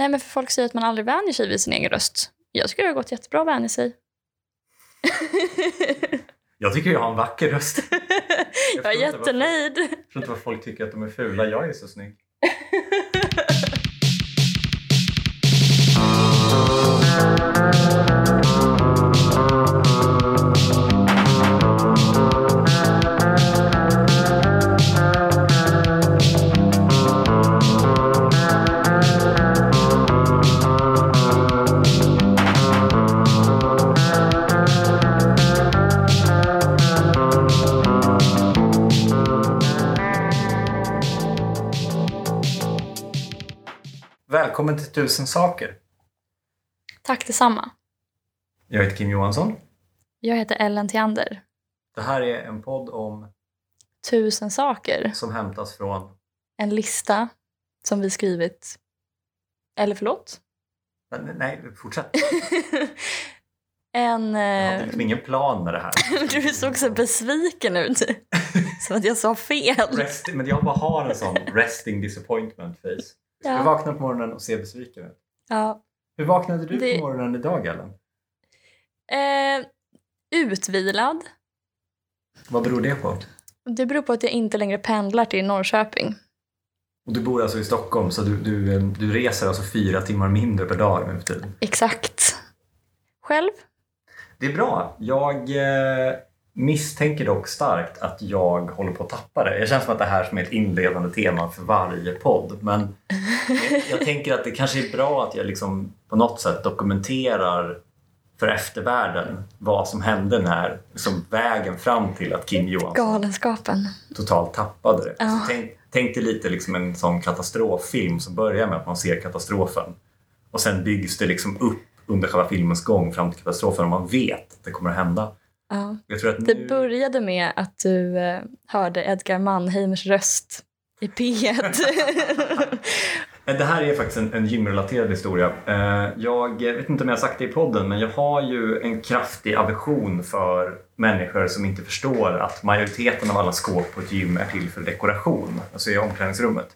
Nej, men för folk säger att man aldrig vänjer sig vid sin egen röst. Jag tycker det har gått jättebra att vänja sig. Jag tycker jag har en vacker röst. jag är jättenöjd. Jag tror inte vad folk tycker att de är fula. Jag är så snygg. Välkommen till Tusen saker. Tack detsamma. Jag heter Kim Johansson. Jag heter Ellen Theander. Det här är en podd om Tusen saker. som hämtas från... En lista som vi skrivit. Eller förlåt? Nej, nej fortsätt. en... Jag hade Eh... liksom ingen plan med det här. Du såg så besviken ut. Som att jag sa fel. Rest, men jag bara har en sån resting disappointment face. Jag Ja. vaknar på morgonen och ser besviken ut. ja. Hur vaknade du Det- på morgonen idag Ellen? Eh, utvilad. Vad beror det på? Det beror på att jag inte längre pendlar till Norrköping. Och du bor alltså i Stockholm så du, du, eh, du reser alltså fyra timmar mindre per dag nu för tiden. Exakt. Själv? Det är bra. Jag eh, misstänker dock starkt att jag håller på att tappa det. Jag känns som att det här som är ett inledande tema för varje podd. Men jag, jag tänker att det kanske är bra att jag liksom på något sätt dokumenterar för eftervärlden vad som hände när liksom vägen fram till att Kim Johansson Galenskapen. totalt tappade det. Ja. Tänk, tänk dig lite liksom en sån katastroffilm som börjar med att man ser katastrofen och sen byggs det liksom upp under själva filmens gång fram till katastrofen och man vet att det kommer att hända. Ja. Att Det nu... började med att du eh, hörde Edgar Mannheimers röst i P1. Eh, Det här är faktiskt en, en gymrelaterad historia. Eh, Jag vet inte om jag har sagt det i podden, men jag har ju en kraftig aversion för människor som inte förstår att majoriteten av alla skåp på ett gym är till för dekoration, alltså i omklädningsrummet.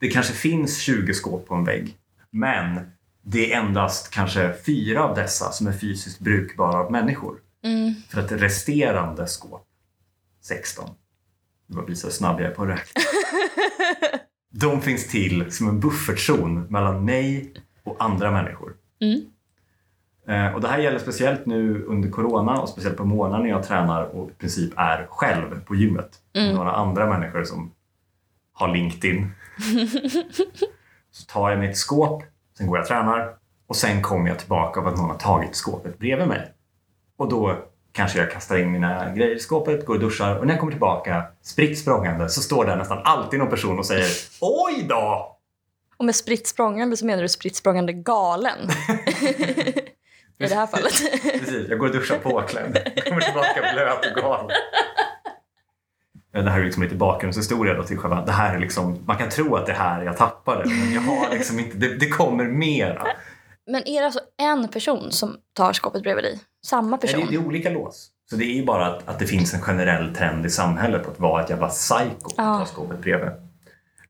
Det kanske finns 20 skåp på en vägg, men det är endast kanske fyra av dessa som är fysiskt brukbara av människor. Mm. För att resterande skåp, 16, det var visa hur snabb jag är på att räkna. De finns till som en buffertzon mellan mig och andra människor. Mm. Eh, och det här gäller speciellt nu under corona och speciellt på morgonen när jag tränar och i princip är själv på gymmet. Mm. Med några andra människor som har LinkedIn. Så tar jag mitt skåp, sen går jag och tränar och sen kommer jag tillbaka av att någon har tagit skåpet bredvid mig. Och då kanske jag kastar in mina grejer i skåpet, går och duschar och när jag kommer tillbaka spritt språngande så står där nästan alltid någon person och säger Oj då! Och med spritt språngande så menar du spritt språngande galen. I det här fallet. Precis, jag går och duschar påklädd. Kommer tillbaka blöt och galen. Det här är liksom lite bakgrundshistoria då till själva, det här är liksom, man kan tro att det här jag tappade men jag har liksom inte, det, det kommer mera. Men är det alltså en person som tar skåpet bredvid dig? Samma person? det, det är olika lås. Så det är ju bara att, att det finns en generell trend i samhället att vara ett jävla psycho Ja. att ta skåpet bredvid.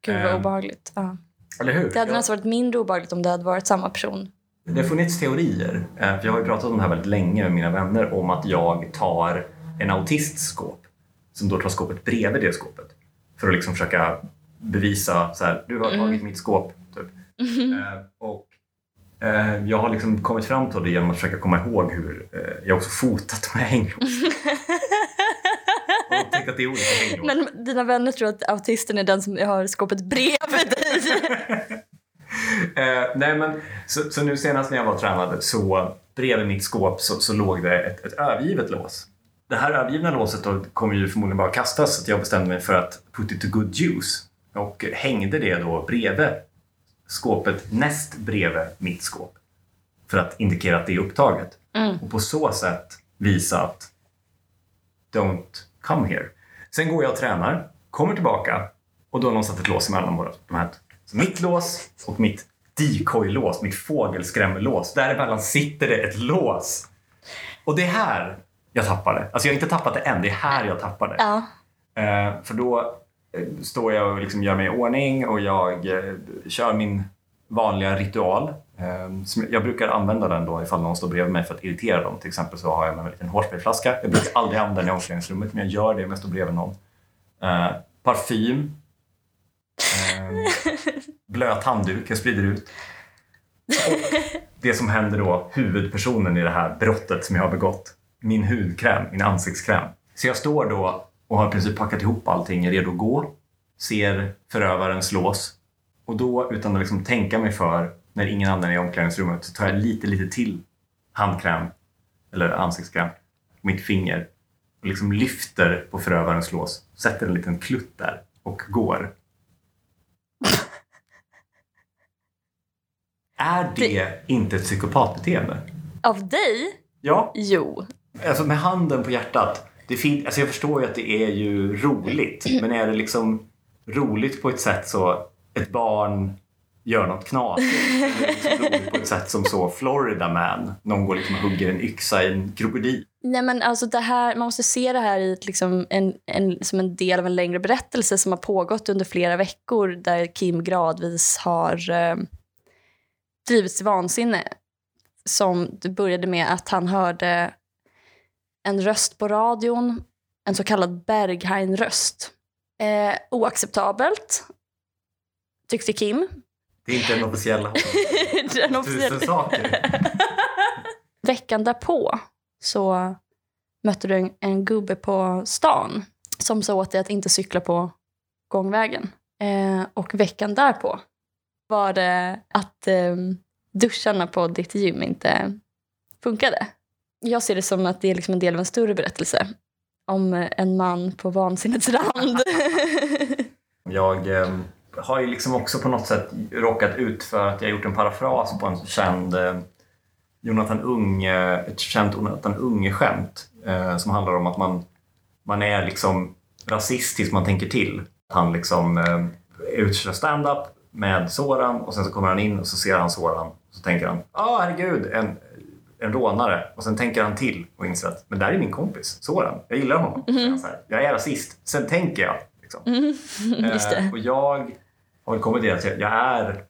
Gud vad Ehm. obehagligt. Ja. Eller hur? Det hade Ja. nästan varit mindre obehagligt om det hade varit samma person. Det har funnits teorier, eh, för jag har ju pratat om det här väldigt länge med mina vänner, om att jag tar en autists skåp, som då tar skåpet bredvid det skåpet. För att liksom försöka bevisa så här, du har Mm. tagit mitt skåp. Typ. Eh, och eh, jag har liksom kommit fram till det genom att försöka komma ihåg hur eh, jag också fotat med hänglås. upptäckt att det är olika hänglås. Men dina vänner tror att autisten är den som har skåpet bredvid dig. Eh, nej men, så, så nu senast när jag var och tränade så bredvid mitt skåp så, så låg det ett, ett övergivet lås. Det här övergivna låset då kommer ju förmodligen bara kastas så jag bestämde mig för att put it to good use och hängde det då bredvid skåpet näst bredvid mitt skåp för att indikera att det är upptaget Mm. och på så sätt visa att don't come here. Sen går jag och tränar, kommer tillbaka och då har någon satt ett lås emellan båda de här. Så mitt lås och mitt decoy-lås, mitt fågelskrämmelås. Däremellan sitter det ett lås. Och det är här jag tappade. Alltså jag har inte tappat det än, det är här jag tappade. Ja. Eh, för då Eh, står jag och liksom gör mig i ordning och jag eh, kör min vanliga ritual. Eh, jag brukar använda den då ifall någon står bredvid mig för att irritera dem. Till exempel så har jag med mig en liten hårsprayflaska. Jag brukar aldrig använda den i omklädningsrummet men jag gör det om jag står bredvid någon. Parfym. Blöt handduk jag sprider ut. Och det som händer då, huvudpersonen i det här brottet som jag har begått. Min hudkräm, min ansiktskräm. Så jag står då och har i princip packat ihop allting, är redo att gå. Ser förövaren slås. Och då, utan att liksom tänka mig för, när ingen annan är i omklädningsrummet, så tar jag lite, lite till handkräm, eller ansiktskräm, på mitt finger och liksom lyfter på förövarens lås, sätter en liten klutt där och går. Är det inte ett psykopatbeteende? Av dig? Ja, Jo. alltså med handen på hjärtat. Det fin- alltså jag förstår ju att det är ju roligt, men är det liksom roligt på ett sätt så ett barn gör något knasigt? Liksom på ett sätt som så Florida Man, någon går liksom och hugger en yxa i en krokodil? Nej, men alltså det här, man måste se det här i ett, liksom en, en, som en del av en längre berättelse som har pågått under flera veckor där Kim gradvis har eh, drivits till vansinne. Som det började med att han hörde en röst på radion, en så kallad Berghain-röst. Eh, oacceptabelt, tyckte Kim. Det är inte en officiell Den tusen officiella- saker. Veckan därpå så mötte du en, en gubbe på stan som sa åt dig att inte cykla på gångvägen. Eh, och veckan därpå var det att eh, duscharna på ditt gym inte funkade. Jag ser det som att det är liksom en del av en större berättelse om eh, en man på vansinnets rand. Jag eh, har ju liksom också på något sätt råkat ut för att jag gjort en parafras på en känd eh, Jonathan Unge, ett känt Jonathan Unge-skämt eh, som handlar om att man, man är liksom rasist tills man tänker till. Han liksom eh, är ute och kör stand-up med Soran och sen så kommer han in och så ser han Soran och så tänker han ah herregud, en, en rånare. Och sen tänker han till och inser att men där är min kompis, Soran. Jag gillar honom. Han så här, jag är rasist. Sen tänker jag. Liksom. Just Eh, det. och jag har kommit till att jag är,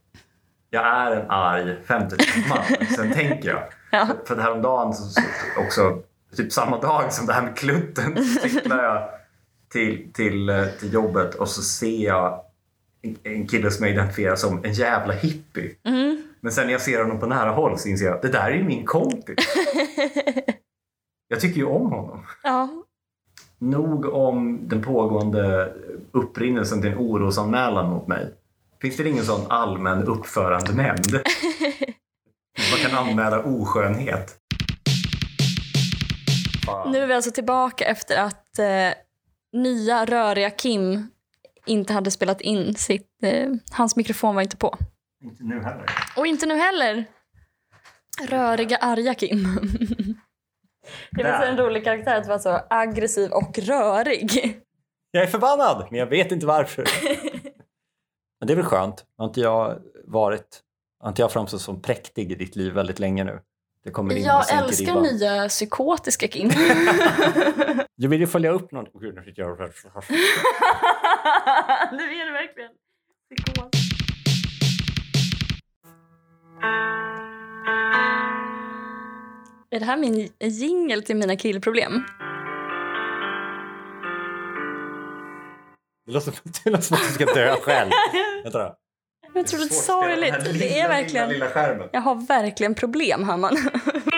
jag är en arg 50-talsman. Sen tänker jag. Ja. För att häromdagen så, så också, typ samma dag som det här med klutten, så cyklar jag till, till, eh, till jobbet och så ser jag en, en kille som jag identifierar som en jävla hippie. Mm. Men sen när jag ser honom på nära håll så inser jag att det där är ju min kompis. Jag tycker ju om honom. ja. Nog om den pågående upprinnelsen till en orosanmälan mot mig. Finns det ingen sån allmän uppförandenämnd? Man kan anmäla oskönhet. Fan. Nu är vi alltså tillbaka efter att eh, nya röriga Kim inte hade spelat in sitt... Eh, hans mikrofon var inte på. Inte nu heller. Och inte nu heller. Röriga, arga Kim. Det var så en rolig karaktär att vara så aggressiv och rörig. Jag är förbannad, men jag vet inte varför. men det är väl skönt. Har inte jag varit... Har inte jag framstått som präktig i ditt liv väldigt länge nu? Det kommer in Jag älskar ribban. nya psykotiska Kim. Jag vill ju följa upp någon... Åh, Gud, nu fick jag... nu är det verkligen psykos. Är det här min jingel till mina killproblem? Det låter, det låter som att du ska dö själv. Vänta då. Jag tror det är Svårt att spela den sorgligt. Det är verkligen... Lilla, lilla skärmen. Jag har verkligen problem, Hamman.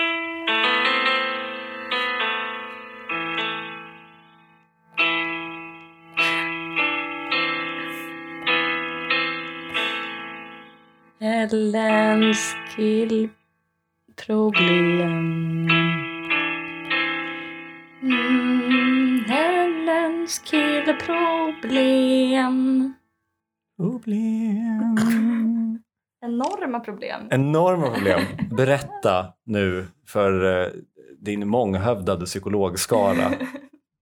Hellens killproblem mm, Hellens killproblem Problem. Enorma problem. Enorma problem. Berätta nu för eh, din månghövdade psykologskara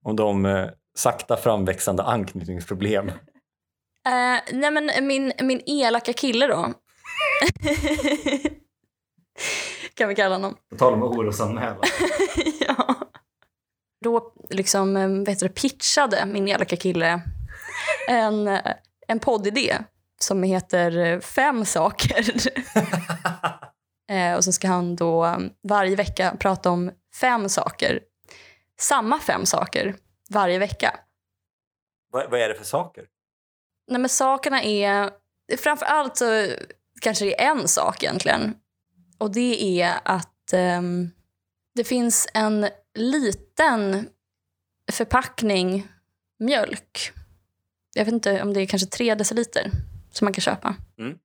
om de eh, sakta framväxande anknytningsproblem. Eh, nej men min, min elaka kille då. kan vi kalla honom. På tal om orosanmälan. ja. Då liksom, eh, vet du, pitchade min elaka kille en, eh, en poddidé som heter eh, Fem saker. och så ska han då um, varje vecka prata om fem saker. Samma fem saker varje vecka. vad, vad är det för saker? Nej, men sakerna är... Framför allt så kanske det är en sak egentligen. Och det är att ehm, det finns en liten förpackning mjölk. Jag vet inte om det är kanske tre deciliter som man kan köpa. Mm.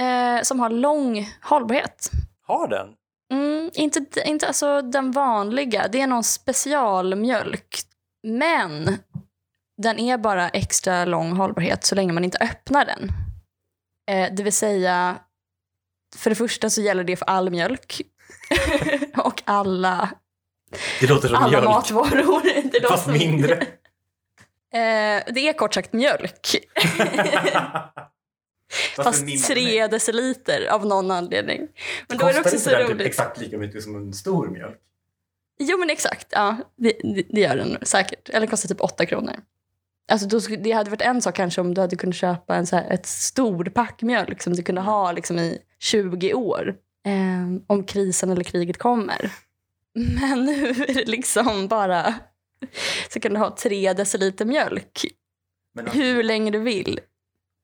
Eh, som har lång hållbarhet. Har den? Mm, inte, inte alltså den vanliga. Det är någon specialmjölk. Men den är bara extra lång hållbarhet så länge man inte öppnar den. Eh, det vill säga, för det första så gäller det för all mjölk. och alla, Det låter som alla mjölk, matvaror. Det fast låter- mindre. Eh, det är kort sagt mjölk. Fast tre deciliter av någon anledning. Men då är det också så typ roligt. exakt lika mycket som en stor mjölk? Jo men exakt, ja, det, det, det gör den säkert. Eller kostar typ 8 kronor. Alltså då, det hade varit en sak kanske om du hade kunnat köpa en så här, ett stor pack mjölk som du kunde ha liksom, i 20 år. Eh, om krisen eller kriget kommer. Men nu är det liksom bara så kan du ha tre deciliter mjölk Men alltså, hur länge du vill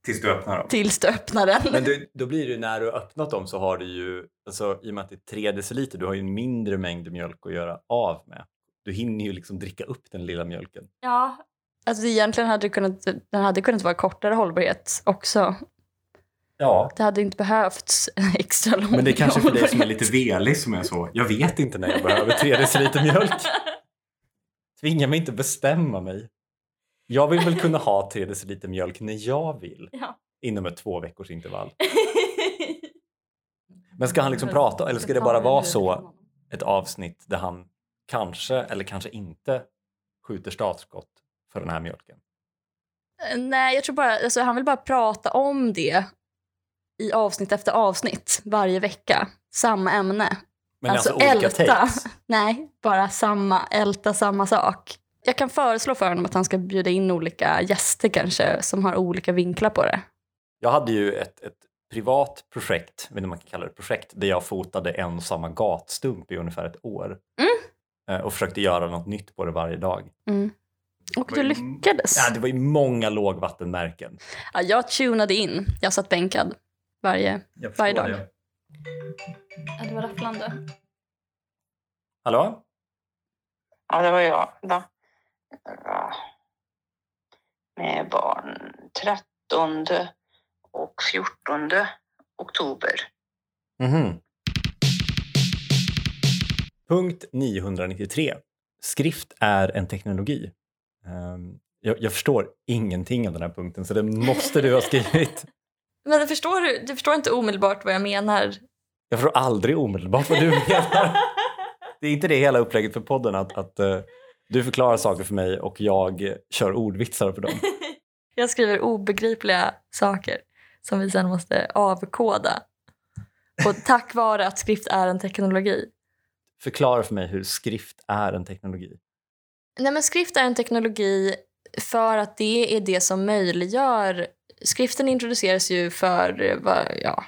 tills du öppnar dem. tills du öppnar den. Men du, då blir det ju när du har öppnat dem så har du ju, alltså, i och med att det är tre deciliter, du har ju en mindre mängd mjölk att göra av med. Du hinner ju liksom dricka upp den lilla mjölken. Ja. Alltså egentligen hade det kunnat, den hade kunnat vara kortare hållbarhet också. Ja. Det hade inte behövts extra lång Men det är kanske för dig som är lite velig som är så. Jag vet inte när jag behöver tre deciliter mjölk. Tvinga mig inte bestämma mig. Jag vill väl kunna ha tre deciliter mjölk när jag vill. Ja. Inom ett två veckors intervall. Men ska han liksom prata eller ska det bara vara så ett avsnitt där han kanske eller kanske inte skjuter startskott för den här mjölken? Nej, jag tror bara, alltså, han vill bara prata om det i avsnitt efter avsnitt varje vecka. Samma ämne. Men Alltså, alltså, olika älta. takes? Nej, bara samma, älta samma sak. Jag kan föreslå för honom att han ska bjuda in olika gäster kanske som har olika vinklar på det. Jag hade ju ett, ett privat projekt, jag vet inte om man kan kalla det projekt, där jag fotade en och samma gatstump i ungefär ett år. Eh, Och försökte göra något nytt på det varje dag. Mm. Och du lyckades. Ja, det var ju många lågvattenmärken. Ja, jag tunade in. Jag satt bänkad varje... Varje dag. det. Ja, det var rafflande. Hallå? Ja, det var jag. Då. Ja. Med barn 13 och 14 oktober. Mhm. Punkt 993. Skrift är en teknologi. Ehm, jag, jag förstår ingenting av den här punkten så det måste du ha skrivit. Men förstår du, du förstår inte omedelbart vad jag menar. Jag förstår aldrig omedelbart vad du menar. Det är inte det hela upplägget för podden att, att eh, du förklarar saker för mig och jag kör ordvitsar för dem. Jag skriver obegripliga saker som vi sen måste avkoda. Och tack vare att skrift är en teknologi. Förklara för mig hur skrift är en teknologi. Nej, men skrift är en teknologi för att det är det som möjliggör... Skriften introduceras ju för vad, ja,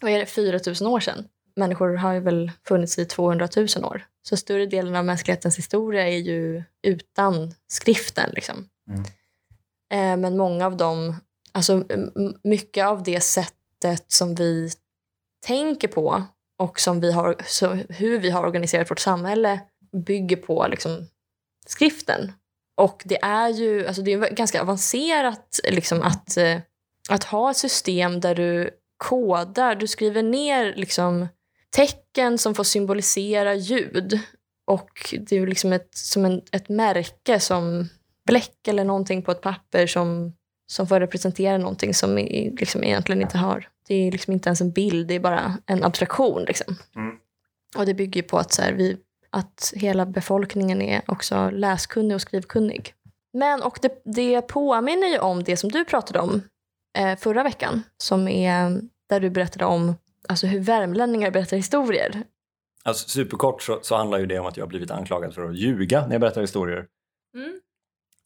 vad är det, 4 000 år sedan. Människor har ju väl funnits i 200 000 år. Så större delen av mänsklighetens historia är ju utan skriften. Liksom. Mm. Eh, men många av dem, alltså mycket av det sättet som vi tänker på och som vi har, så hur vi har organiserat vårt samhälle bygger på liksom, skriften. Och det är ju alltså det är ganska avancerat liksom, att, eh, att ha ett system där du kodar, du skriver ner liksom, tecken som får symbolisera ljud. Och det är liksom ett, som en, ett märke som bläck eller någonting på ett papper som, som får representera någonting som i- liksom egentligen inte har. Det är liksom inte ens en bild, det är bara en abstraktion. Liksom. Mm. Och det bygger på att, så här, vi, att hela befolkningen är också läskunnig och skrivkunnig. Men och det, det påminner ju om det som du pratade om eh, förra veckan, som är där du berättade om alltså, hur värmlänningar berättar historier. Alltså, superkort så, så handlar ju det om att jag har blivit anklagad för att ljuga när jag berättar historier.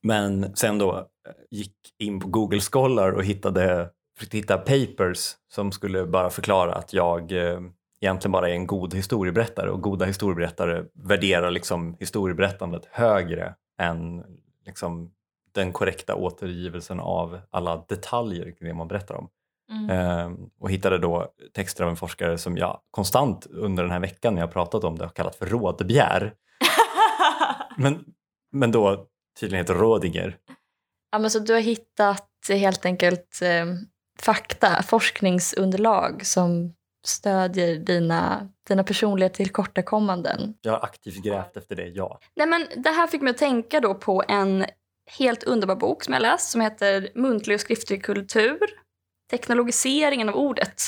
Men sen då eh, gick in på Google Scholar och hittade hitta papers som skulle bara förklara att jag eh, egentligen bara är en god historieberättare och goda historieberättare värderar liksom historieberättandet högre än liksom, den korrekta återgivelsen av alla detaljer kring det man berättar om. Mm. Eh, och hittade då texter av en forskare som jag konstant under den här veckan när jag pratat om det har kallat för rådbegär. men, men då tydligen heter Rådinger. Ja, men så du har hittat helt enkelt eh, fakta, forskningsunderlag som stödjer dina, dina personliga tillkortakommanden. Jag har aktivt grävt efter det, ja. Nej, men det här fick mig att tänka då på en helt underbar bok som jag läst som heter Muntlig och skriftlig kultur. Teknologiseringen av ordet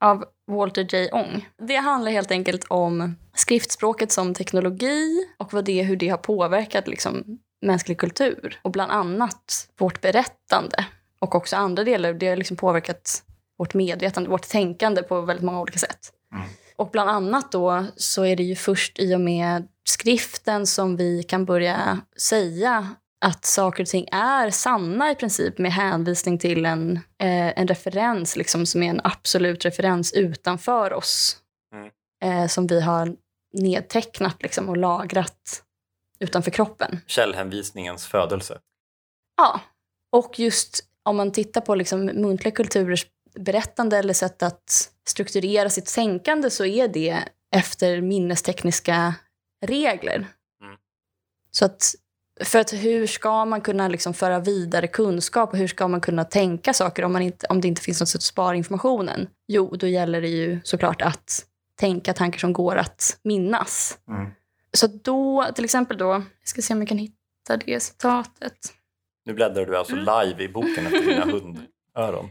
av Walter J. Ong. Det handlar helt enkelt om skriftspråket som teknologi och vad det, hur det har påverkat liksom, mänsklig kultur. Och bland annat vårt berättande och också andra delar. Det har liksom påverkat vårt medvetande, vårt tänkande på väldigt många olika sätt. Mm. Och bland annat då så är det ju först i och med skriften som vi kan börja säga att saker och ting är sanna i princip med hänvisning till en, eh, en referens liksom, som är en absolut referens utanför oss. Mm. Eh, som vi har nedtecknat liksom, och lagrat utanför kroppen. Källhänvisningens födelse. Ja, och just om man tittar på liksom muntliga kulturers berättande eller sätt att strukturera sitt tänkande så är det efter minnestekniska regler. Mm. Så att, för att hur ska man kunna liksom föra vidare kunskap och hur ska man kunna tänka saker om, man inte, om det inte finns något sätt att spara informationen? Jo, då gäller det ju såklart att tänka tankar som går att minnas. Mm. Så då, till exempel då, jag ska se om jag kan hitta det citatet. Nu bläddrar du alltså live i boken efter dina hundöron.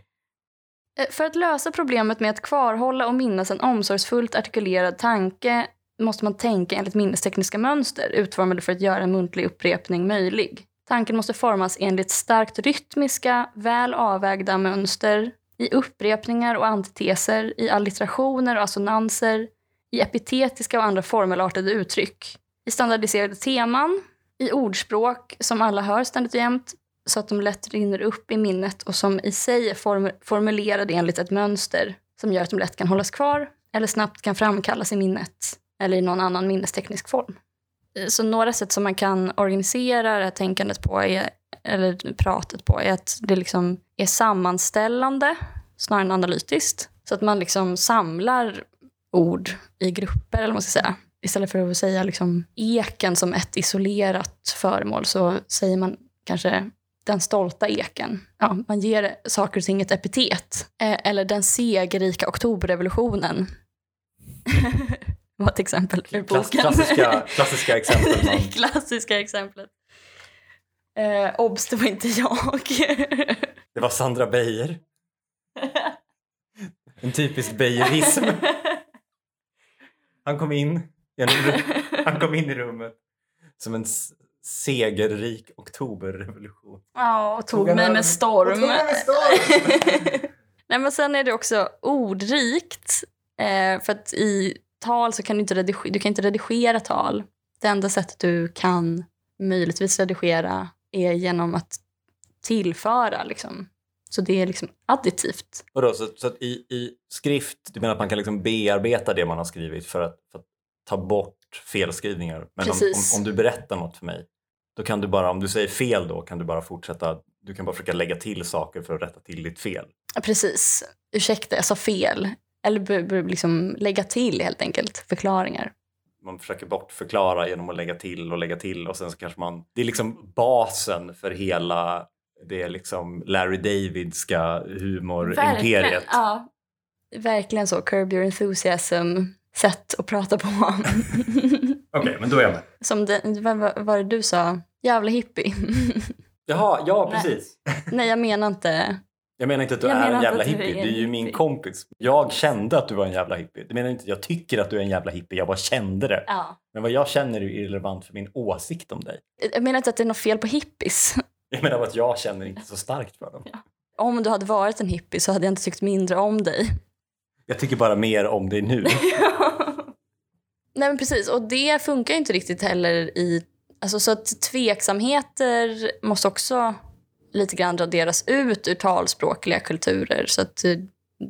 Eh, för att lösa problemet med att kvarhålla och minnas en omsorgsfullt artikulerad tanke måste man tänka enligt minnestekniska mönster utformade för att göra en muntlig upprepning möjlig. Tanken måste formas enligt starkt rytmiska, väl avvägda mönster i upprepningar och antiteser, i allitterationer och assonanser, i epitetiska och andra formelartade uttryck, i standardiserade teman, i ordspråk som alla hör ständigt och jämt så att de lätt rinner upp i minnet och som i sig är form- formulerade enligt ett mönster som gör att de lätt kan hållas kvar eller snabbt kan framkallas i minnet eller i någon annan minnesteknisk form. Så några sätt som man kan organisera det här tänkandet på, är, eller pratet på, är att det liksom är sammanställande snarare än analytiskt. Så att man liksom samlar ord i grupper, eller vad man ska säga. Istället för att säga liksom eken som ett isolerat föremål så säger man kanske den stolta eken. Ja, man ger saker och ting ett epitet. Eh, eller den segerrika oktoberrevolutionen. var ett exempel ur boken. klassiska, klassiska exempel. Man, Klassiska exemplet. Eh, obs, det var inte jag. det var Sandra Beijer. En typisk beijerism. Han kom in, han kom in i rummet som en segerrik oktoberrevolution. Ja, och tog han mig med storm. Tog med storm. Nej, men sen är det också ordrikt. Eh, för att i tal så kan du inte, redigera, du kan inte redigera tal. Det enda sättet du kan möjligtvis redigera är genom att tillföra. Liksom. Så det är liksom additivt. Vadå, så, så i, i skrift, du menar att man kan liksom bearbeta det man har skrivit för att, för att ta bort felskrivningar? Men om, om, om du berättar något för mig, då kan du bara, om du säger fel då, kan du bara fortsätta, du kan bara försöka lägga till saker för att rätta till ditt fel. Ja, Precis. Ursäkta, jag sa fel. Eller liksom lägga till helt enkelt förklaringar. Man försöker bortförklara genom att lägga till och lägga till och sen så kanske man, det är liksom basen för hela det är liksom Larry Davidska humorimperiet. Ja, verkligen så. Curb your enthusiasm sätt att prata på. Okej, men då är jag med. Som det, vad vad var det du sa? Jävla hippie. Jaha, ja Nej. precis. Nej, jag menar inte... Jag menar inte att du Jag är en jävla att du är hippie, du är ju min hippie. kompis. Jag kände att du var en jävla hippie. Det menar inte att jag tycker att du är en jävla hippie, jag bara kände det. Ja. Men vad jag känner är irrelevant för min åsikt om dig. Jag menar inte att det är något fel på hippies. Jag menar bara att jag känner inte så starkt för dem. Om du hade varit en hippie så hade jag inte tyckt mindre om dig. Jag tycker bara mer om dig nu. Nej men precis, och det funkar ju inte riktigt heller i... Alltså så att tveksamheter måste också lite grann raderas ut ur talspråkliga kulturer. Så att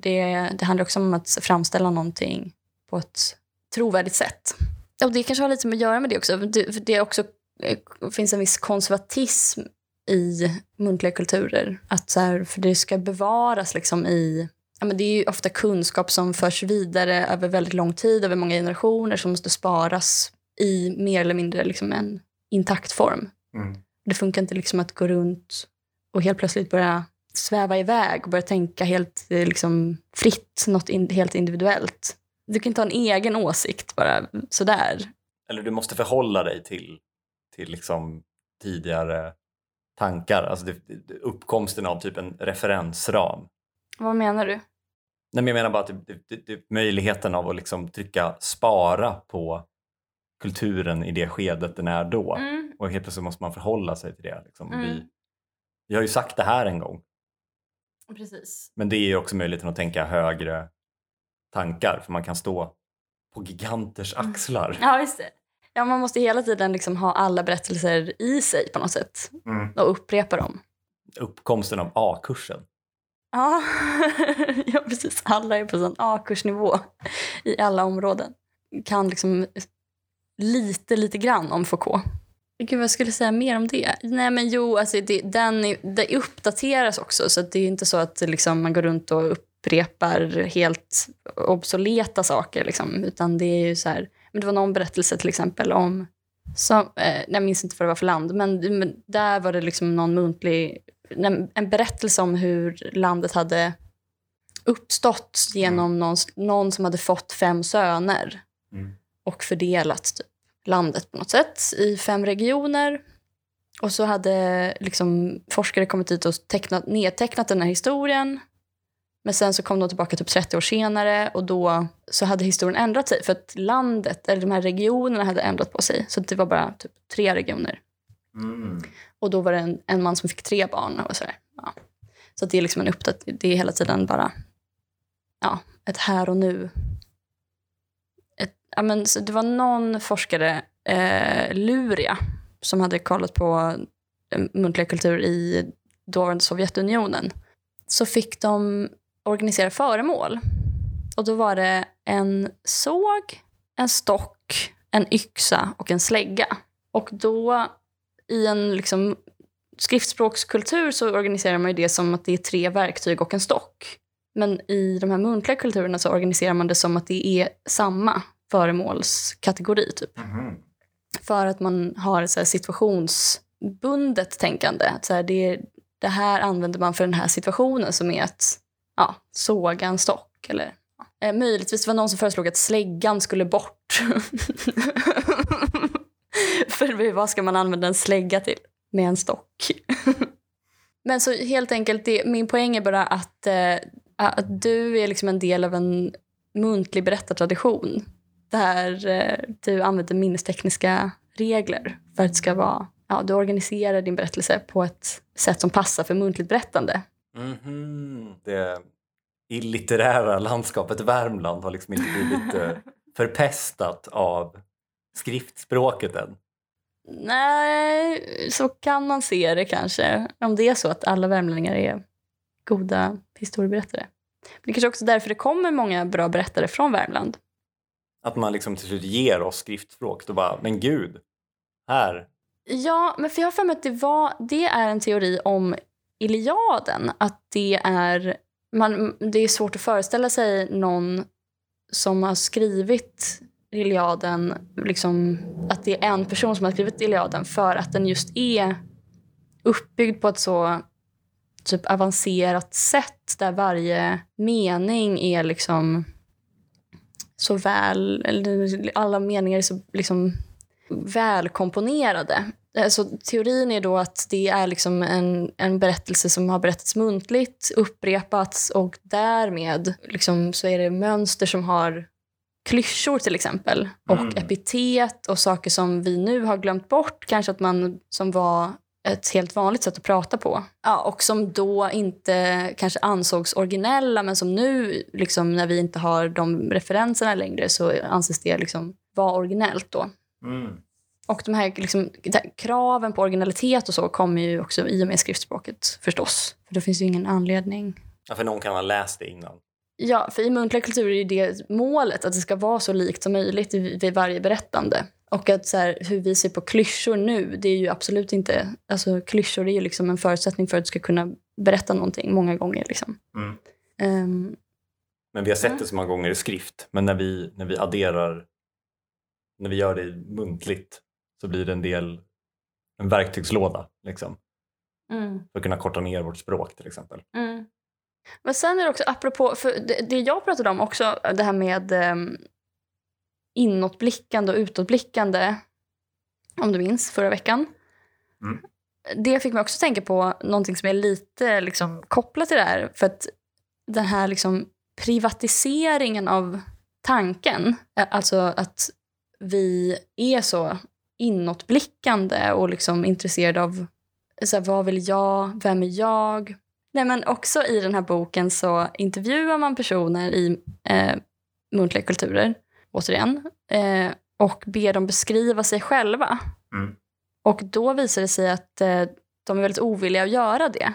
det, det handlar också om att framställa någonting på ett trovärdigt sätt. Och det kanske har lite med att göra med det också. Det, för det också eh, finns en viss konservatism i muntliga kulturer. Att så här, för det ska bevaras liksom i... Ja, men det är ju ofta kunskap som förs vidare över väldigt lång tid, över många generationer som måste sparas i mer eller mindre liksom en intakt form. Mm. Det funkar inte liksom att gå runt och helt plötsligt börja sväva iväg och börja tänka helt eh, liksom, fritt, något in, helt individuellt. Du kan inte ha en egen åsikt bara sådär. Eller du måste förhålla dig till, till liksom tidigare tankar, alltså det, det, uppkomsten av typ en referensram. Vad menar du? Nej, men jag menar bara att det, det, det, möjligheten av att liksom trycka spara på kulturen i det skedet den är då. Mm. Och helt plötsligt måste man förhålla sig till det. Liksom. Mm. Vi, vi har ju sagt det här en gång. Precis. Men det är ju också möjligheten att tänka högre tankar för man kan stå på giganters Mm. axlar. Ja, just. Ja, man måste hela tiden liksom ha alla berättelser i sig på något sätt Mm. och upprepa dem. Uppkomsten av A-kursen. Ja, ja precis. Alla är på sån A-kursnivå i alla områden. Kan liksom lite, lite grann om Foucault. Gud, vad jag skulle säga mer om det? Nej, men jo, alltså det, den är, det uppdateras också. Så att det är inte så att liksom, man går runt och upprepar helt obsoleta saker. Liksom, utan det är ju så här... Men det var någon berättelse till exempel om... Som, eh, jag minns inte vad det var för land, men, men där var det liksom någon muntlig... En, en berättelse om hur landet hade uppstått genom någon, någon som hade fått fem söner Mm. Och fördelat typ, landet på något sätt i fem regioner. Och så hade liksom, forskare kommit dit och tecknat, nedtecknat den här historien. Men sen så kom de tillbaka typ 30 år senare och då så hade historien ändrat sig för att landet, eller de här regionerna hade ändrat på sig. Så det var bara typ tre regioner. Mm. Och då var det en, en man som fick tre barn och sådär. Ja. Så det är liksom en uppdat- det är hela tiden bara ja, ett här och nu. Ja, men, så det var någon forskare, eh, Luria, som hade kollat på eh, muntliga kultur i dåvarande Sovjetunionen. Så fick de organisera föremål. Och då var det en såg, en stock, en yxa och en slägga. Och då i en liksom, skriftspråkskultur så organiserar man ju det som att det är tre verktyg och en stock. Men i de här muntliga kulturerna så organiserar man det som att det är samma föremålskategori. Typ. Mhm. För att man har så här situationsbundet tänkande. Att så här, det, det här använder man för den här situationen som är att ja, såga en stock. Eller, ja. eh, möjligtvis var det någon som föreslog att släggan skulle bort. för vad ska man använda en slägga till med en stock? Men så helt enkelt, det, min poäng är bara att, eh, att du är liksom en del av en muntlig berättartradition där eh, du använder minnestekniska regler för att det ska vara... Ja, du organiserar din berättelse på ett sätt som passar för muntligt berättande. Mhm. Det illitterära landskapet Värmland har liksom inte blivit eh, förpestat av skriftspråket än. Nej, så kan man se det kanske. Om det är så att alla värmlänningar är goda historieberättare. Men det kanske också är därför det kommer många bra berättare från Värmland. Att man liksom till slut ger oss skriftspråk. Då bara, men gud, här. Ja, men för jag har för mig att det, var, det är en teori om Iliaden. Att det är, man, det är svårt att föreställa sig någon som har skrivit Iliaden, liksom, att det är en person som har skrivit Iliaden för att den just är uppbyggd på ett så typ avancerat sätt där varje mening är liksom så väl, eller alla meningar är så liksom välkomponerade. Eh, Så teorin är då att det är liksom en, en berättelse som har berättats muntligt, upprepats och därmed liksom så är det mönster som har klyschor till exempel och Mm. epitet och saker som vi nu har glömt bort kanske att man som var ett helt vanligt sätt att prata på. Ja, och som då inte kanske ansågs originella men som nu liksom, när vi inte har de referenserna längre så anses det liksom vara originellt då. Mm. Och de här liksom, kraven på originalitet och så kommer ju också i och med skriftspråket förstås. För då finns ju ingen anledning. Ja, för någon kan ha läst det innan. Ja, för i muntliga kulturer är det målet att det ska vara så likt som möjligt vid varje berättande. Och att så här, hur vi ser på klyschor nu, det är ju absolut inte... Alltså klyschor är ju liksom en förutsättning för att du ska kunna berätta någonting många gånger. Liksom. Mm. Um, men vi har sett det så många gånger i skrift. Men när vi, när vi adderar, när vi gör det muntligt så blir det en del, en verktygslåda. Liksom, mm. För att kunna korta ner vårt språk till exempel. Mm. Men sen är det också, apropå, för det, det jag pratade om också, det här med um, inåtblickande och utåtblickande, om du minns, förra veckan. Mm. Det fick mig också tänka på någonting som är lite liksom, kopplat till det här. För att den här liksom, privatiseringen av tanken, alltså att vi är så inåtblickande och liksom intresserade av så här, vad vill jag, vem är jag? Nej, men också i den här boken så intervjuar man personer i eh, muntliga kulturer återigen, eh, och ber dem beskriva sig själva. Mm. Och då visar det sig att eh, de är väldigt ovilliga att göra det.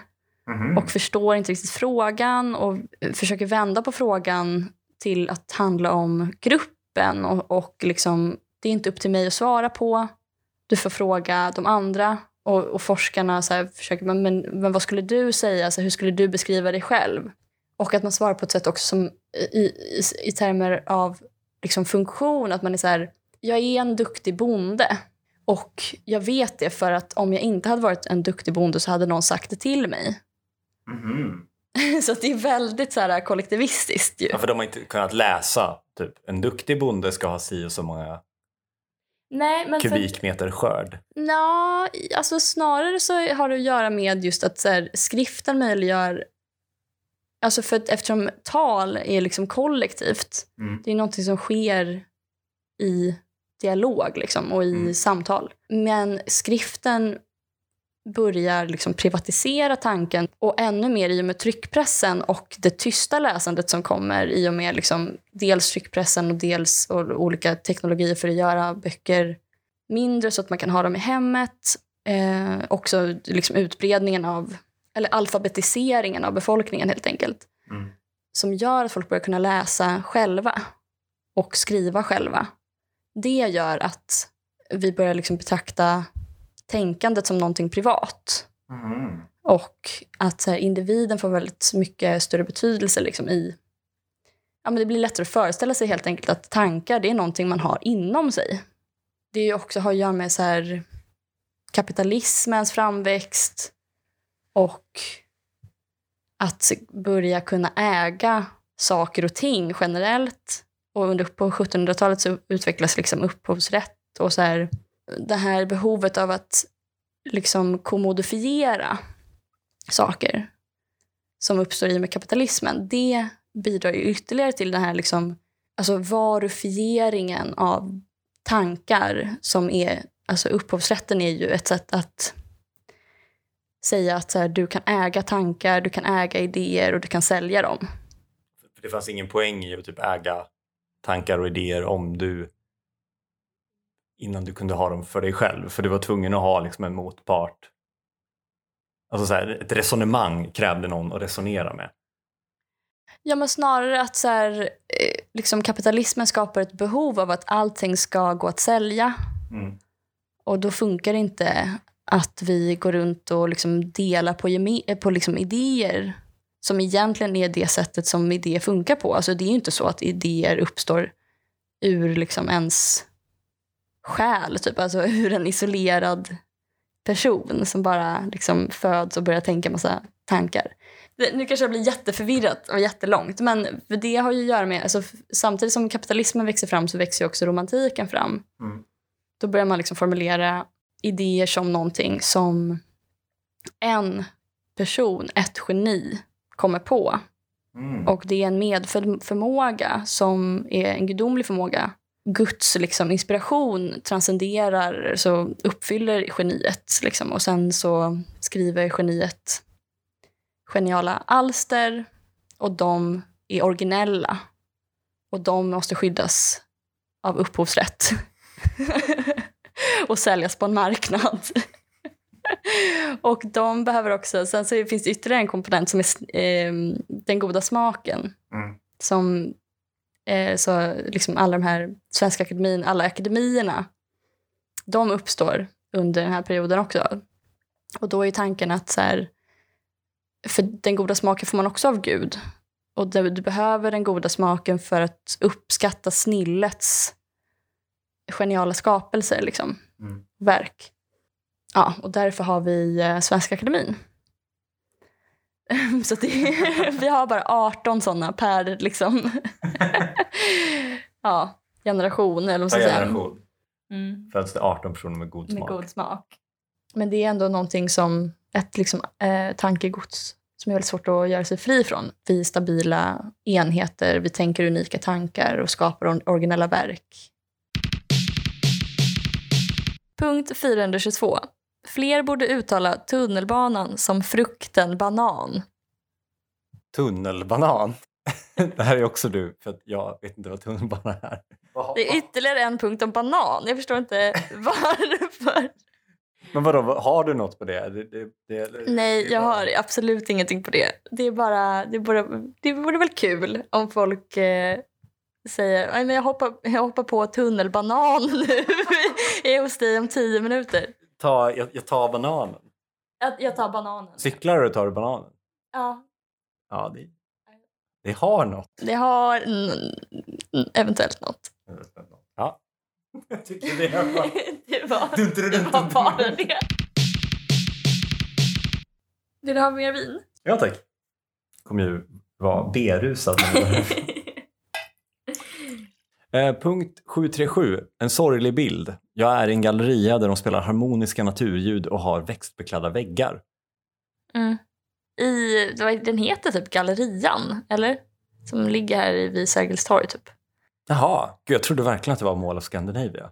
Mhm. Och förstår inte riktigt frågan och eh, försöker vända på frågan till att handla om gruppen. Och, och liksom, det är inte upp till mig att svara på. Du får fråga de andra. Och, och forskarna så här, försöker, men, men, men vad skulle du säga? Så här, hur skulle du beskriva dig själv? Och att man svarar på ett sätt också som i, i, i termer av liksom funktion. Att man är så här, jag är en duktig bonde. Och jag vet det för att om jag inte hade varit en duktig bonde så hade någon sagt det till mig. Mhm. så det är väldigt så här kollektivistiskt ju. Ja, för de har inte kunnat läsa typ en duktig bonde ska ha si och så många Nej, men för, kubikmeter skörd. Nå, alltså snarare så har det att göra med just att så här, skriften möjliggör... Alltså för att, eftersom tal är liksom kollektivt. Mm. Det är någonting som sker i dialog liksom, och i Mm. samtal. Men skriften börjar liksom privatisera tanken och ännu mer i och med tryckpressen och det tysta läsandet som kommer i och med liksom dels tryckpressen och dels och olika teknologier för att göra böcker mindre så att man kan ha dem i hemmet. Eh, också liksom utbredningen av, eller alfabetiseringen av befolkningen helt enkelt. Mm. Som gör att folk börjar kunna läsa själva och skriva själva. Det gör att vi börjar liksom betrakta tänkandet som någonting privat. Mhm. Och att här, individen får väldigt mycket större betydelse liksom, i... Ja, men det blir lättare att föreställa sig helt enkelt att tankar det är någonting man har inom sig. Det är också har att göra med så här, kapitalismens framväxt och att börja kunna äga saker och ting generellt. Och under, på 1700-talet så utvecklas liksom upphovsrätt och så här, det här behovet av att liksom kommodifiera saker som uppstår i och med kapitalismen, det bidrar ju ytterligare till den här liksom, alltså varufieringen av tankar som är, alltså upphovsrätten är ju ett sätt att säga att så här, du kan äga tankar, du kan äga idéer och du kan sälja dem. För det fanns ingen poäng i att typ äga tankar och idéer om du innan du kunde ha dem för dig själv. För du var tvungen att ha liksom en motpart. Alltså så här, ett resonemang krävde någon att resonera med. Ja, men snarare att så här, eh, liksom kapitalismen skapar ett behov av att allting ska gå att sälja. Mm. Och då funkar det inte att vi går runt och liksom delar på, geme- på liksom idéer som egentligen är det sättet som idéer funkar på. Alltså det är ju inte så att idéer uppstår ur liksom ens själ, typ. alltså ur en isolerad person som bara liksom föds och börjar tänka massa tankar. Det, nu kanske jag blir jätteförvirrat och jättelångt, men det har ju att göra med... Alltså, samtidigt som kapitalismen växer fram så växer också romantiken fram. Mm. Då börjar man liksom formulera idéer som någonting som en person, ett geni, kommer på. Mm. Och det är en medfödd förmåga som är en gudomlig förmåga. Guds liksom, inspiration transcenderar, så uppfyller geniet. Liksom. Och sen så skriver geniet geniala alster och de är originella. Och de måste skyddas av upphovsrätt. och säljas på en marknad. och de behöver också, sen så finns det ytterligare en komponent som är eh, den goda smaken. Mm. Som eh, så liksom alla de här Svenska akademin, alla akademierna, de uppstår under den här perioden också. Och då är tanken att så här, för den goda smaken får man också av Gud. Och du, behöver den goda smaken för att uppskatta snillets geniala skapelser, liksom. Mm. Verk. Ja, och därför har vi eh, Svenska Akademin. Så det, vi har bara 18 såna per liksom, ja, generation. Eller vad ska säga. generation Mm, föds det 18 personer med god med smak. god smak. Men det är ändå någonting som, ett liksom, eh, tankegods som är väldigt svårt att göra sig fri från. Vi är stabila enheter, vi tänker unika tankar och skapar or- originella verk. Punkt 422. Fler borde uttala tunnelbanan som frukten banan. Tunnelbanan. det här är också du, för jag vet inte vad tunnelbana är. Det är ytterligare en punkt om banan. Jag förstår inte varför. Men vadå, vad- har du något på det? det, det, det Nej, jag bara- har absolut ingenting på det. Det är bara, det vore, det vore väl kul om folk eh, säger "Nej, men jag hoppar, jag hoppar på tunnelbanan nu. jag är hos dig om tio minuter. Ta, jag, jag tar bananen. Jag, jag tar bananen. Cyklar du tar du bananen? Ja, Ja, det, det har något. det har eventuellt något. Ja. Jag tycker det var... det, var, Dun, dun, dun, det var bara det. Vill du ha mer vin? Ja, tack. kommer ju vara berusad. Eh, punkt 737. En sorglig bild. Jag är i en galleria där de spelar harmoniska naturljud och har växtbeklädda väggar. Mm. I, det var- den heter typ Gallerian, eller? Som ligger här i- vid Sergels torg, typ. Jaha, Gud, jag trodde verkligen att det var Mall of Scandinavia.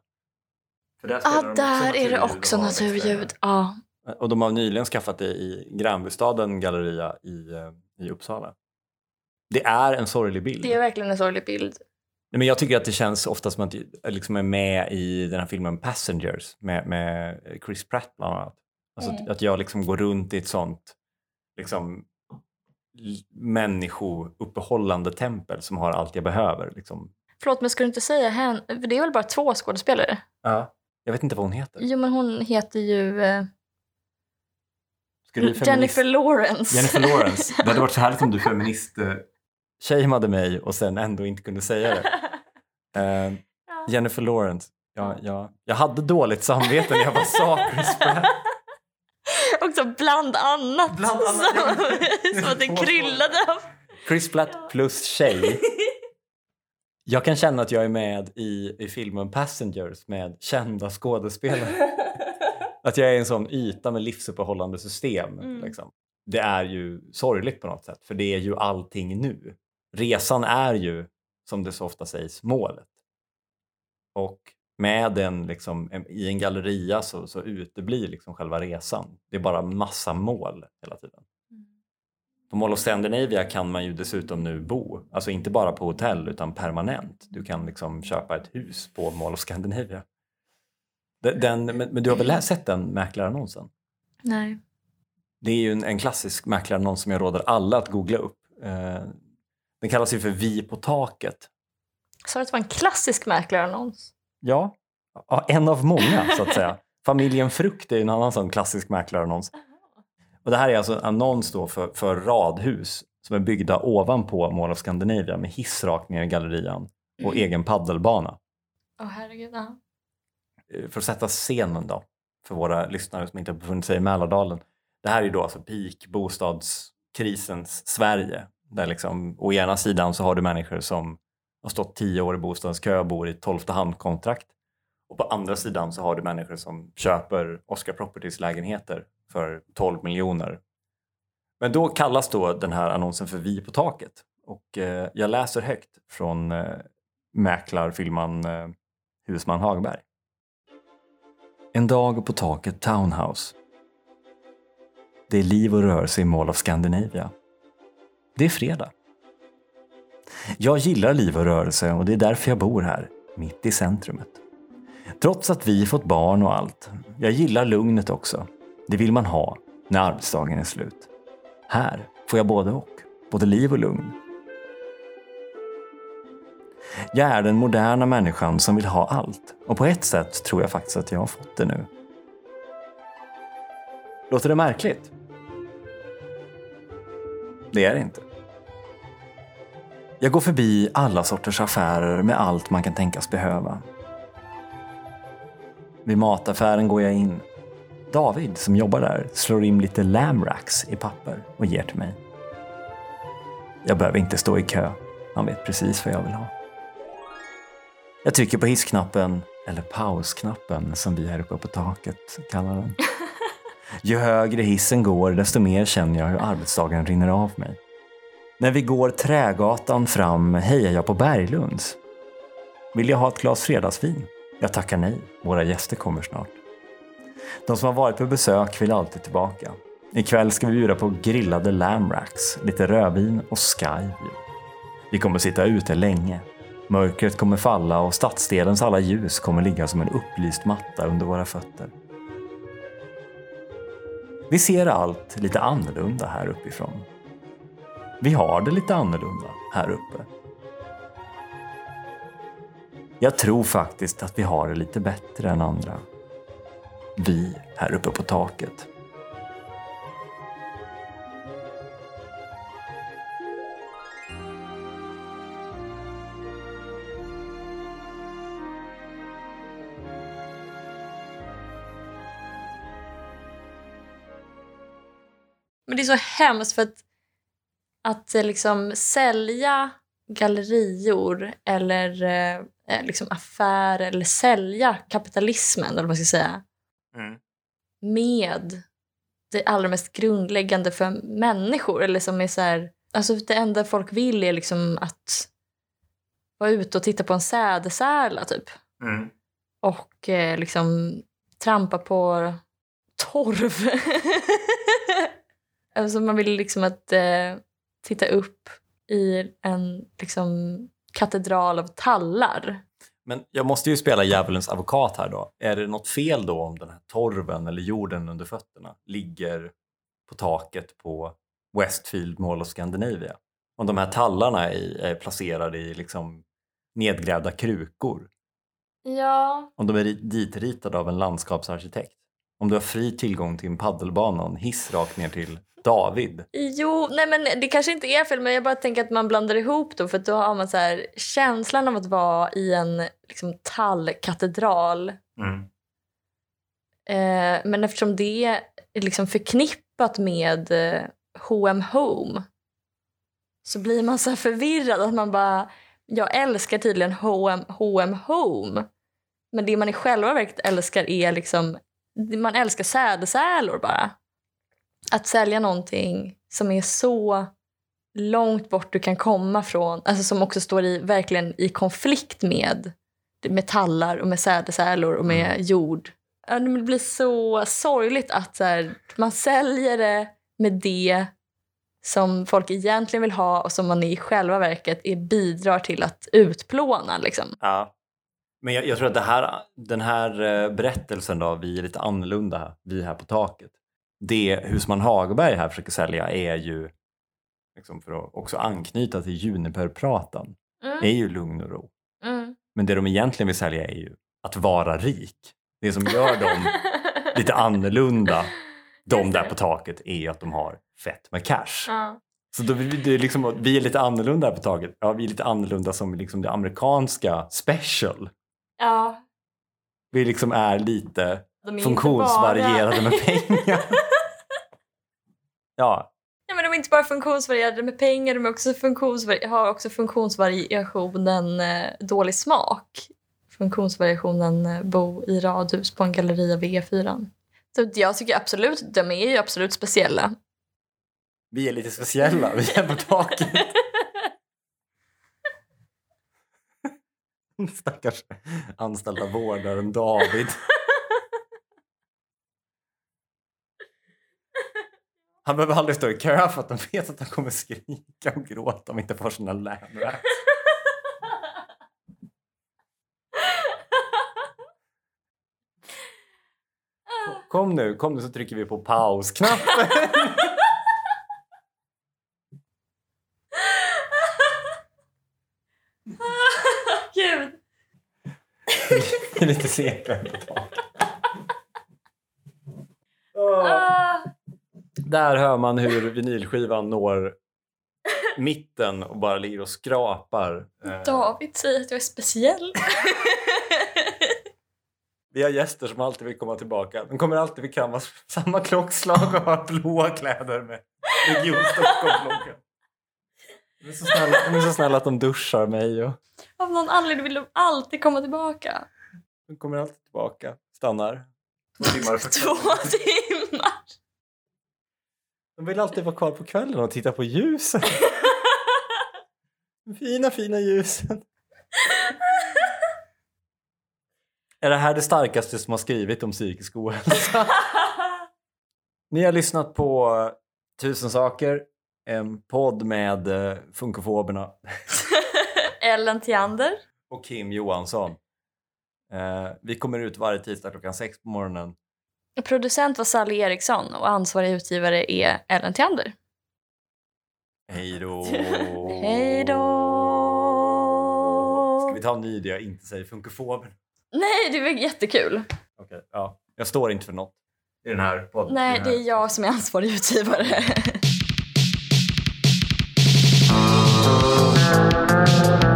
För där Ja, de ah, där är det också naturljud. Ja. Och de har nyligen skaffat det i grannbostaden Galleria i, eh, i Uppsala. Det är en sorglig bild. Det är verkligen en sorglig bild. Nej, men jag tycker att det känns ofta som att jag liksom är med i den här filmen Passengers med, med Chris Pratt bland annat. Alltså att, Mm. att jag liksom går runt i ett sånt liksom, människouppehållande tempel som har allt jag behöver. Liksom. Förlåt, men ska du inte säga hen? För det är väl bara två skådespelare? Ja. Jag vet inte vad hon heter. Jo, men hon heter ju eh, Jennifer Lawrence. Jennifer Lawrence. Det hade varit så härligt om du feminist eh, mig och sen ändå inte kunde säga det. Ja. Jennifer Lawrence. Ja, ja. Jag hade dåligt samvete när jag bara sa Chris Pratt. Också bland annat. Bland annat, Som, som att det kryllade av... Chris Pratt plus tjej. Jag kan känna att jag är med i, i filmen Passengers med kända skådespelare. Att jag är en sån yta med livsuppehållande system. Mm. Liksom. Det är ju sorgligt på något sätt, för det är ju allting nu. Resan är ju, som det så ofta sägs, målet. Och med den, liksom, en- i en galleria så, så uteblir liksom själva resan. Det är bara massa mål hela tiden. På Mall of Scandinavia kan man ju dessutom nu bo, alltså inte bara på hotell utan permanent. Du kan liksom köpa ett hus på Mall of Scandinavia. Den, men, du har väl sett den mäklarannonsen? Nej. Det är ju en, en klassisk mäklarannons som jag råder alla att googla upp. Den kallas ju för Vi på taket. Sa du att det var en klassisk mäklarannons? Ja, ja, en av många så att säga. Familjen Frukt är ju en annan sån klassisk mäklarannons. Och det här är alltså en annons då för, för radhus som är byggda ovanpå Mall of Scandinavia med hiss rakt ner i gallerian och egen paddelbana. Åh herregud. Ja. Eh, För att sätta scenen då, för våra lyssnare som inte har befunnit sig i Mälardalen. Det här är då alltså peak bostadskrisens Sverige. Där liksom, å ena sidan så har du människor som har stått tio år i bostadskö och bor i tolfte handkontrakt. Och på andra sidan så har du människor som köper Oscar Properties lägenheter för 12 miljoner. Men då kallas då den här annonsen för Vi på taket. Och eh, jag läser högt från eh, mäklarfilman eh, Husman Hagberg. En dag på taket Townhouse. Det är liv och rörelse i Mall of Scandinavia. Det är fredag. Jag gillar liv och rörelse och det är därför jag bor här, mitt i centrumet. Trots att vi fått barn och allt. Jag gillar lugnet också. Det vill man ha när arbetsdagen är slut. Här får jag både och. Både liv och lugn. Jag är den moderna människan som vill ha allt. Och på ett sätt tror jag faktiskt att jag har fått det nu. Låter det märkligt? Det är det inte. Jag går förbi alla sorters affärer med allt man kan tänkas behöva. Vid mataffären går jag in. David, som jobbar där, slår in lite lamracks i papper och ger till mig. Jag behöver inte stå i kö. Han vet precis vad jag vill ha. Jag trycker på hissknappen, eller pausknappen som vi här uppe på taket kallar den. Ju högre hissen går, desto mer känner jag hur arbetsdagen rinner av mig. När vi går Trägatan fram hejar jag på Berglunds. Vill jag ha ett glas fredagsvin? Jag tackar nej, våra gäster kommer snart. De som har varit på besök vill alltid tillbaka. Ikväll ska vi bjuda på grillade lamracks, lite rödvin och skyview. Vi kommer sitta ute länge. Mörkret kommer falla och stadsdelens alla ljus kommer ligga som en upplyst matta under våra fötter. Vi ser allt lite annorlunda här uppifrån. Vi har det lite annorlunda här uppe. Jag tror faktiskt att vi har det lite bättre än andra. Vi här uppe på taket. Men det är så hemskt för att, att eh, liksom sälja gallerior eller eh, liksom affärer eller sälja kapitalismen, eller vad man ska säga, Mm. med det allra mest grundläggande för människor. Eller som är så här, alltså det enda folk vill är liksom att vara ute och titta på en sädesärla typ. Mm. Och eh, liksom trampa på torv. alltså man vill liksom att eh, titta upp i en liksom katedral av tallar. Men jag måste ju spela djävulens advokat här då. Är det något fel då om den här torven eller jorden under fötterna ligger på taket på Westfield Mall of Scandinavia? Om de här tallarna är, är placerade i liksom nedgrävda krukor? Ja. Om de är ri- ditritade av en landskapsarkitekt? Om du har fri tillgång till en paddelbana och en hiss rakt ner till David? Jo, nej men det kanske inte är fel men jag bara tänker att man blandar ihop då för då har man så här känslan av att vara i en liksom, tallkatedral. Mm. Eh, men eftersom det är liksom förknippat med H&M Home så blir man så förvirrad att man bara, jag älskar tydligen H&M, H&M Home men det man i själva verket älskar är liksom, man älskar sädesärlor bara. Att sälja någonting som är så långt bort du kan komma från, alltså som också står i, verkligen i konflikt med tallar och med sädesärlor och med jord. Ja, Det blir så sorgligt att så här, man säljer det med det som folk egentligen vill ha och som man i själva verket är, bidrar till att utplåna. Liksom. Ja. Men jag, jag tror att här, den här eh, berättelsen då, vi är lite annorlunda, vi här på taket. Det Husman Hagberg här försöker sälja är ju, liksom för att också anknyta till Juniperpratan, är ju lugn och ro. Mm. Men det de egentligen vill sälja är ju att vara rik. Det som gör dem lite annorlunda, de där på taket, är ju att de har fett med cash. Ja. Så då, det är liksom, vi är lite annorlunda här på taget. Ja, vi är lite annorlunda som liksom det amerikanska special. ja. Vi liksom är lite De är funktionsvarierade bara- med pengar. ja, Ja, men de är inte bara funktionsvarierade med pengar, de är också funktionsvari- har också funktionsvariationen eh, dålig smak. Funktionsvariationen eh, bo i radhus på en galleria vid E4. Så jag tycker absolut, de är ju absolut speciella. vi är lite speciella. Vi är på taket. Stackars anställda vårdaren David. Han behöver aldrig stå i kö för att de vet att han kommer skrika och gråta om inte får sina lamracks. Kom nu, kom nu så trycker vi på pausknappen. Gud. Det är lite segt ett tag. Ah. Där hör man hur vinylskivan når mitten och bara ligger och skrapar. Eh, David säger att jag är speciell. Vi har gäster som alltid vill komma tillbaka. De kommer alltid vid samma, samma klockslag och har blåa kläder med Region Stockholm-loggan. De är så snälla- de är så snälla att de duschar mig och Av någon anledning vill de alltid komma tillbaka. de kommer alltid tillbaka. Stannar. Två timmar för Två timmar. De vill alltid vara kvar på kvällen och titta på ljusen. Fina, fina ljusen. Är det här det starkaste som har skrivit om psykisk ohälsa? Ni har lyssnat på Tusen saker, en podd med eh, funkofoberna Ellen Theander. och Kim Johansson. Eh, vi kommer ut varje tisdag klockan sex på morgonen. Producent var Sally Eriksson och ansvarig utgivare är Ellen Theander. Hej då! Hej då! Ska vi ta en ny där jag inte säger funkofober? Nej, det var jättekul. Okej, ja. Jag står inte för något i den här podden. Nej, här. det är jag som är ansvarig utgivare.